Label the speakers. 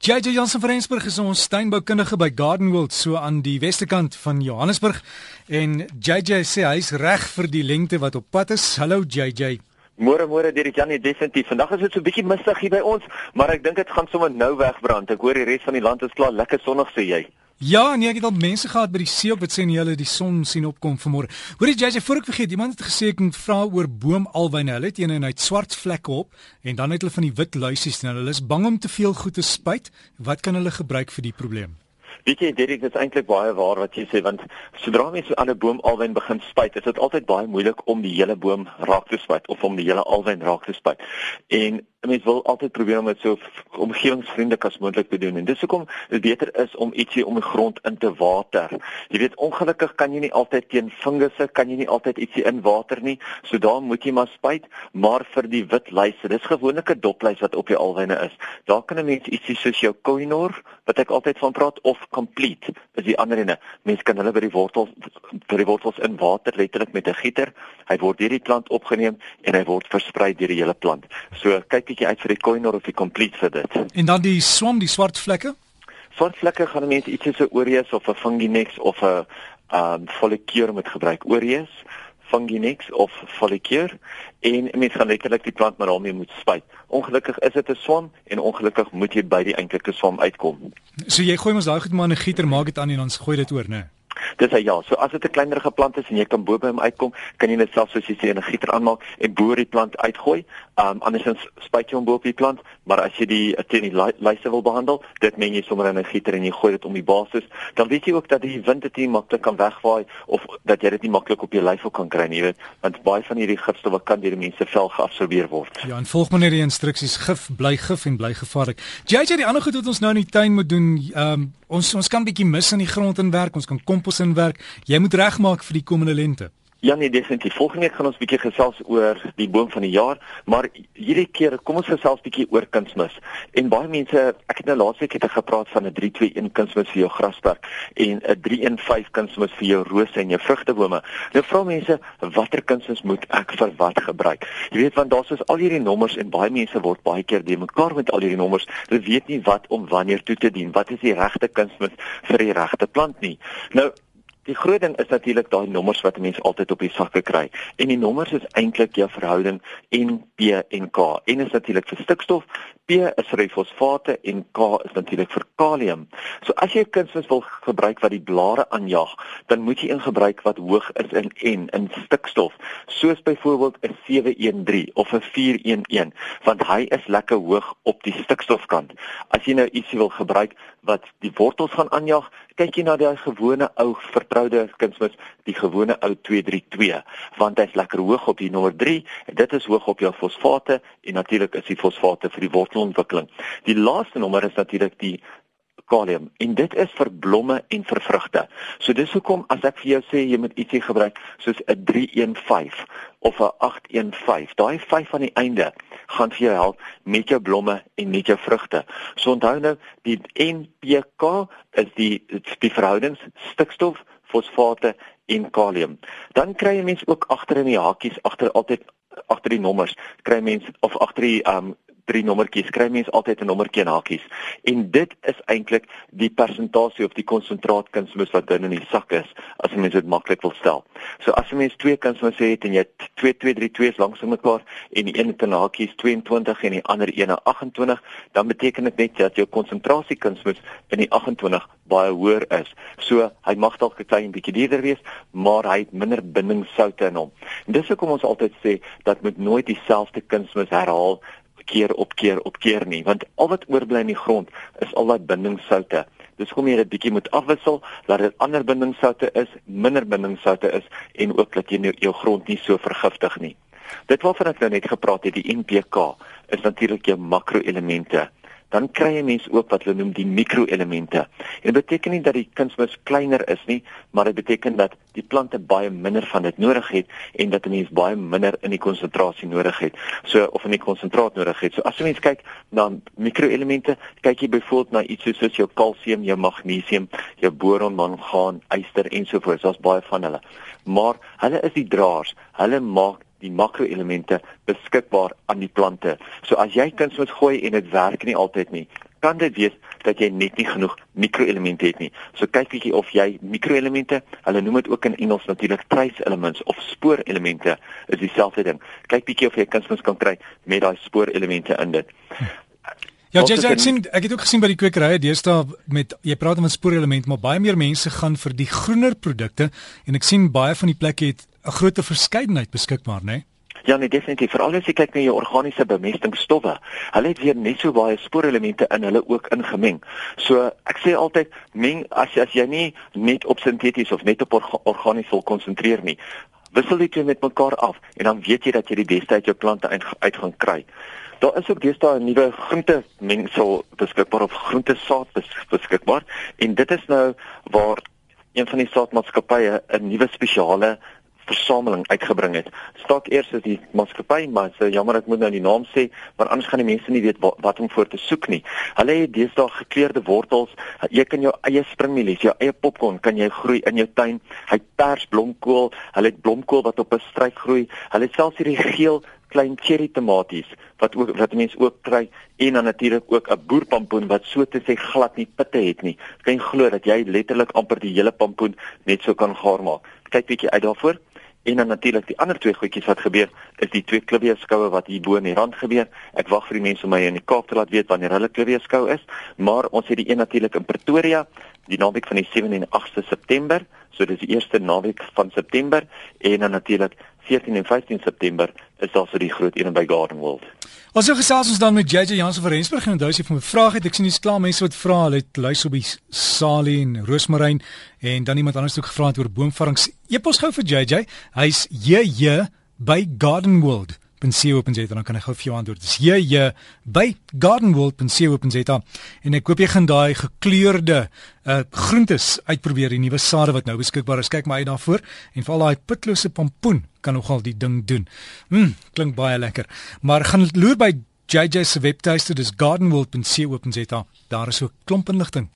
Speaker 1: JJ Jansen van Rensburg is ons tuinboukundige by Gardenwold so aan die westekant van Johannesburg en JJ sê hy's reg vir die lengte wat op pad is. Hallo JJ.
Speaker 2: Môre môre Dirk Janie definitief. Vandag is dit so 'n bietjie mistig hier by ons, maar ek dink dit gaan sommer nou wegbrand. Ek hoor die res van die land is klaar lekker sonnig sê jy.
Speaker 1: Ja, nee, ek het al mense gehad by die see op wat sê hulle die son sien opkom vanmôre. Hoorie JJ, voor ek vergeet, iemand het gesê ek moet vra oor boomalwyne. Hulle het een en hy het swart vlekke op en dan het hulle van die wit luisies en hulle is bang om te veel goed te spuit. Wat kan hulle gebruik vir die probleem?
Speaker 2: Weet jy, dit is eintlik baie waar wat jy sê want sodra mense aan 'n boom alwyn begin spuit, is dit altyd baie moeilik om die hele boom raak te spuit of om die hele alwyn raak te spuit. En mense wil altyd probeer om dit so omgewingsvriendelik as moontlik te doen en dis hoekom dit beter is om ietsie om die grond in te water. Jy weet ongelukkig kan jy nie altyd teen fungusse kan jy nie altyd ietsie in water nie. So daar moet jy maar spuit, maar vir die wit luise, dis gewoonlik 'n dopluis wat op die alwyne is. Daar kan 'n mens ietsie soos jou koinor wat ek altyd van praat of complete is die ander ene. Mense kan hulle by die wortels by die wortels in water letterlik met 'n gieter. Hy word deur die plant opgeneem en hy word versprei deur die hele plant. So kyk bietjie uit vir die coinor of die complete vir dit.
Speaker 1: En dan die swam, die swart vlekke?
Speaker 2: Swart vlekke gaan mense ietsie so oreus of 'n funginex of 'n um follicule met gebruik oreus funginex of follicule en mense gaan letterlik die plant maar daarmee moet spuit. Ongelukkig is dit 'n swam en ongelukkig moet jy by die eintlike swam uitkom.
Speaker 1: So jy gooi mos daai goed maar in 'n gieter maak dit aan en dan gooi dit oor, né? Nee?
Speaker 2: Dis hy ja, so as dit 'n kleinerige plant is en jy kan bo by hom uitkom, kan jy net self soos jy sê in 'n gieter aanmaak en bo die plant uitgooi. Um andersins spuit jy hom bo op die plant, maar as jy die teen die lyse wil behandel, dit meng jy sommer in 'n gieter en jy gooi dit om die basis, dan weet jy ook dat die wind dit nie maklik kan wegwaai of dat jy dit nie maklik op jou lyf kan kry nie, weet, want baie van hierdie gifstowwe kan deur mense vel geabsorbeer word.
Speaker 1: Ja, en volg maar net die instruksies, gif bly gif en bly gevaarlik. Jy die ander goed wat ons nou in die tuin moet doen, um ons ons kan bietjie mis in die grond in werk, ons kan kompos in werk. Jy moet regmaak vir die komende lente.
Speaker 2: Ja nee, definitief. Volgende week gaan ons bietjie gesels oor die boom van die jaar, maar hierdie keer kom ons gesels bietjie oor kunsmis. En baie mense, ek het nou laasweek het ek gepraat van 'n 321 kunsmis vir jou grasperk en 'n 315 kunsmis vir jou rose en jou vrugtebome. Nou vra mense, watter kunsmis moet ek vir wat gebruik? Jy weet want daar's al hierdie nommers en baie mense word baie keer die mekaar met al hierdie nommers. Hulle weet nie wat om wanneer toe te dien. Wat is die regte kunsmis vir die regte plant nie? Nou Die groot ding is natuurlik daai nommers wat mense altyd op die sakke kry. En die nommers is eintlik jou verhouding N, P en K. N is natuurlik vir stikstof, P is vir fosfate en K is natuurlik vir kalium. So as jy kunsmis wil gebruik wat die blare aanjaag, dan moet jy ingebruik wat hoog is in N in stikstof, soos byvoorbeeld 'n 713 of 'n 411, want hy is lekker hoog op die stikstofkant. As jy nou ietsie wil gebruik wat die wortels gaan aanjaag, kyk jy na die gewone ou vertroude kunsmis, die gewone ou 232, want hy's lekker hoog op die nommer 3 en dit is hoog op jou fosfate en natuurlik is die fosfate vir die wortel ontwikkeling. Die laaste nommer is natuurlik die kalium en dit is vir blomme en vir vrugte. So dis hoekom as ek vir jou sê jy moet ietsie gebruik soos 'n 315 of 'n 815, daai 5 aan die einde gaan vir jou help met jou blomme en met jou vrugte. So onthou nou die NPK is die die verhoudings stikstof, fosfate en kalium. Dan kry jy mense ook agter in die hakies agter altyd agter die nommers kry mense of agter die um drie nommertjies kry mens altyd 'n nommertjie en hakies. En dit is eintlik die persentasie of die konsentraat kunsmis wat binne in die sak is as jy mens dit maklik wil stel. So as jy mens twee kunsmisse het en jy 2 2 3 2 is langs mekaar en die een het 'n hakies 22 en die ander een 28, dan beteken dit net dat jou konsentrasie kunsmis in die 28 baie hoër is. So hy mag dalk 'n klein bietjie duurder wees, maar hy het minder bindingsoutte in hom. En dis hoekom ons altyd sê dat moet nooit dieselfde kunsmis herhaal keer op keer op keer nie want al wat oorbly in die grond is al daai bindingsoutte. Dis hoekom jy dit bietjie moet afwissel dat dit ander bindingsoutte is, minder bindingsoutte is en ook dat jy nou jou grond nie so vergiftig nie. Dit waarvan ek nou net gepraat het, die NPK, is natuurlik jou makroelemente dan kry jy mense ook wat hulle noem die mikroelemente. En dit beteken nie dat die kunsmis kleiner is nie, maar dit beteken dat die plante baie minder van dit nodig het en dat 'n mens baie minder in die konsentrasie nodig het. So of in die konsentraat nodig het. So as jy mens kyk na mikroelemente, kyk jy byvoorbeeld na iets soos jou kalsium, jou magnesium, jou boron, mangaan, yster ensovoorts. Daar's baie van hulle. Maar hulle is die draers. Hulle maak die makroelemente beskikbaar aan die plante. So as jy kuns moet gooi en dit werk nie altyd nie, kan dit wees dat jy net nie genoeg mikroelemente het nie. So kyk bietjie of jy mikroelemente, hulle noem dit ook in Engels natuurlik trace elements of spoorelemente is dieselfde ding. Kyk bietjie of jy kunsmis kan kry met daai spoorelemente in dit.
Speaker 1: Ja, jy ek sien ek het ook gesien by die kwekerye deesdae met jy praat van spoorelemente, maar baie meer mense gaan vir die groener produkte en ek sien baie van die plekke het 'n groter verskeidenheid beskikbaar, né? Nee?
Speaker 2: Ja, nee, definitief. Veral as jy kyk na jou organiese bemestingsstowwe. Hulle het weer net so baie spoorelemente in hulle ook ingemeng. So ek sê altyd meng as as jy nie net op sinteties of net op orga, organies wil konsentreer nie. Wissel dit met mekaar af en dan weet jy dat jy die beste uit jou plante uit, uit gaan kry. Daar is ook deesdae 'n nuwe groente mengsel beskikbaar of groente saad beskikbaar en dit is nou waar een van die saadmaatskappye 'n nuwe spesiale versameling uitgebring het. Staak eers is die maatskappy, maar so jammer ek moet nou die naam sê, want anders gaan die mense nie weet wat, wat om voor te soek nie. Hulle het deesdae gekleurde wortels. Jy kan jou eie springmielies, jou eie popcorn kan jy groei in jou tuin. Hy pers blomkool, hulle het blomkool wat op 'n struik groei. Hulle het selfs hierdie geel klein cherry tomaties wat ook wat mense ook kry en dan natuurlik ook 'n boerpampoen wat so te sê glad nie pitte het nie. Kan jy glo dat jy letterlik amper die hele pampoen net so kan gaar maak? Kyk bietjie uit daarvoor. En dan natuurlik die ander twee goedjies wat gebeur is die twee klibbeeskoue wat hier bo in die rand gebeur. Ek wag vir die mense om my in die Kaap te laat weet wanneer hulle klibbeeskou is, maar ons het die een natuurlik in Pretoria die naweek van die 7 en 8de September, so dis die eerste naweek van September en dan natuurlik 14 en 15 September is daar vir die groot een by Garden World.
Speaker 1: Ons so gesels ons dan met JJ Jansen van Rensburg en onthou as jy vir my vrae het, ek sien dis klaar mense wat vra, hulle het luister op die Salie en Roosmaryn en dan iemand anders ook gevra het oor boomvarings. Epos gou vir JJ. Hy's JJ by Garden World gardenworld.co.za dan kan ek gou vir jou antwoord. Dis hier hier by gardenworld.co.za en ek koop jy gaan daai gekleurde uh groentes uitprobeer die nuwe sade wat nou beskikbaar is. Kyk maar uit daarvoor en veral daai pitlose pompoen kan nogal die ding doen. Mm, klink baie lekker. Maar gaan loer by JJ se webtuiste, dis gardenworld.co.za. Daar is so klomp inligting.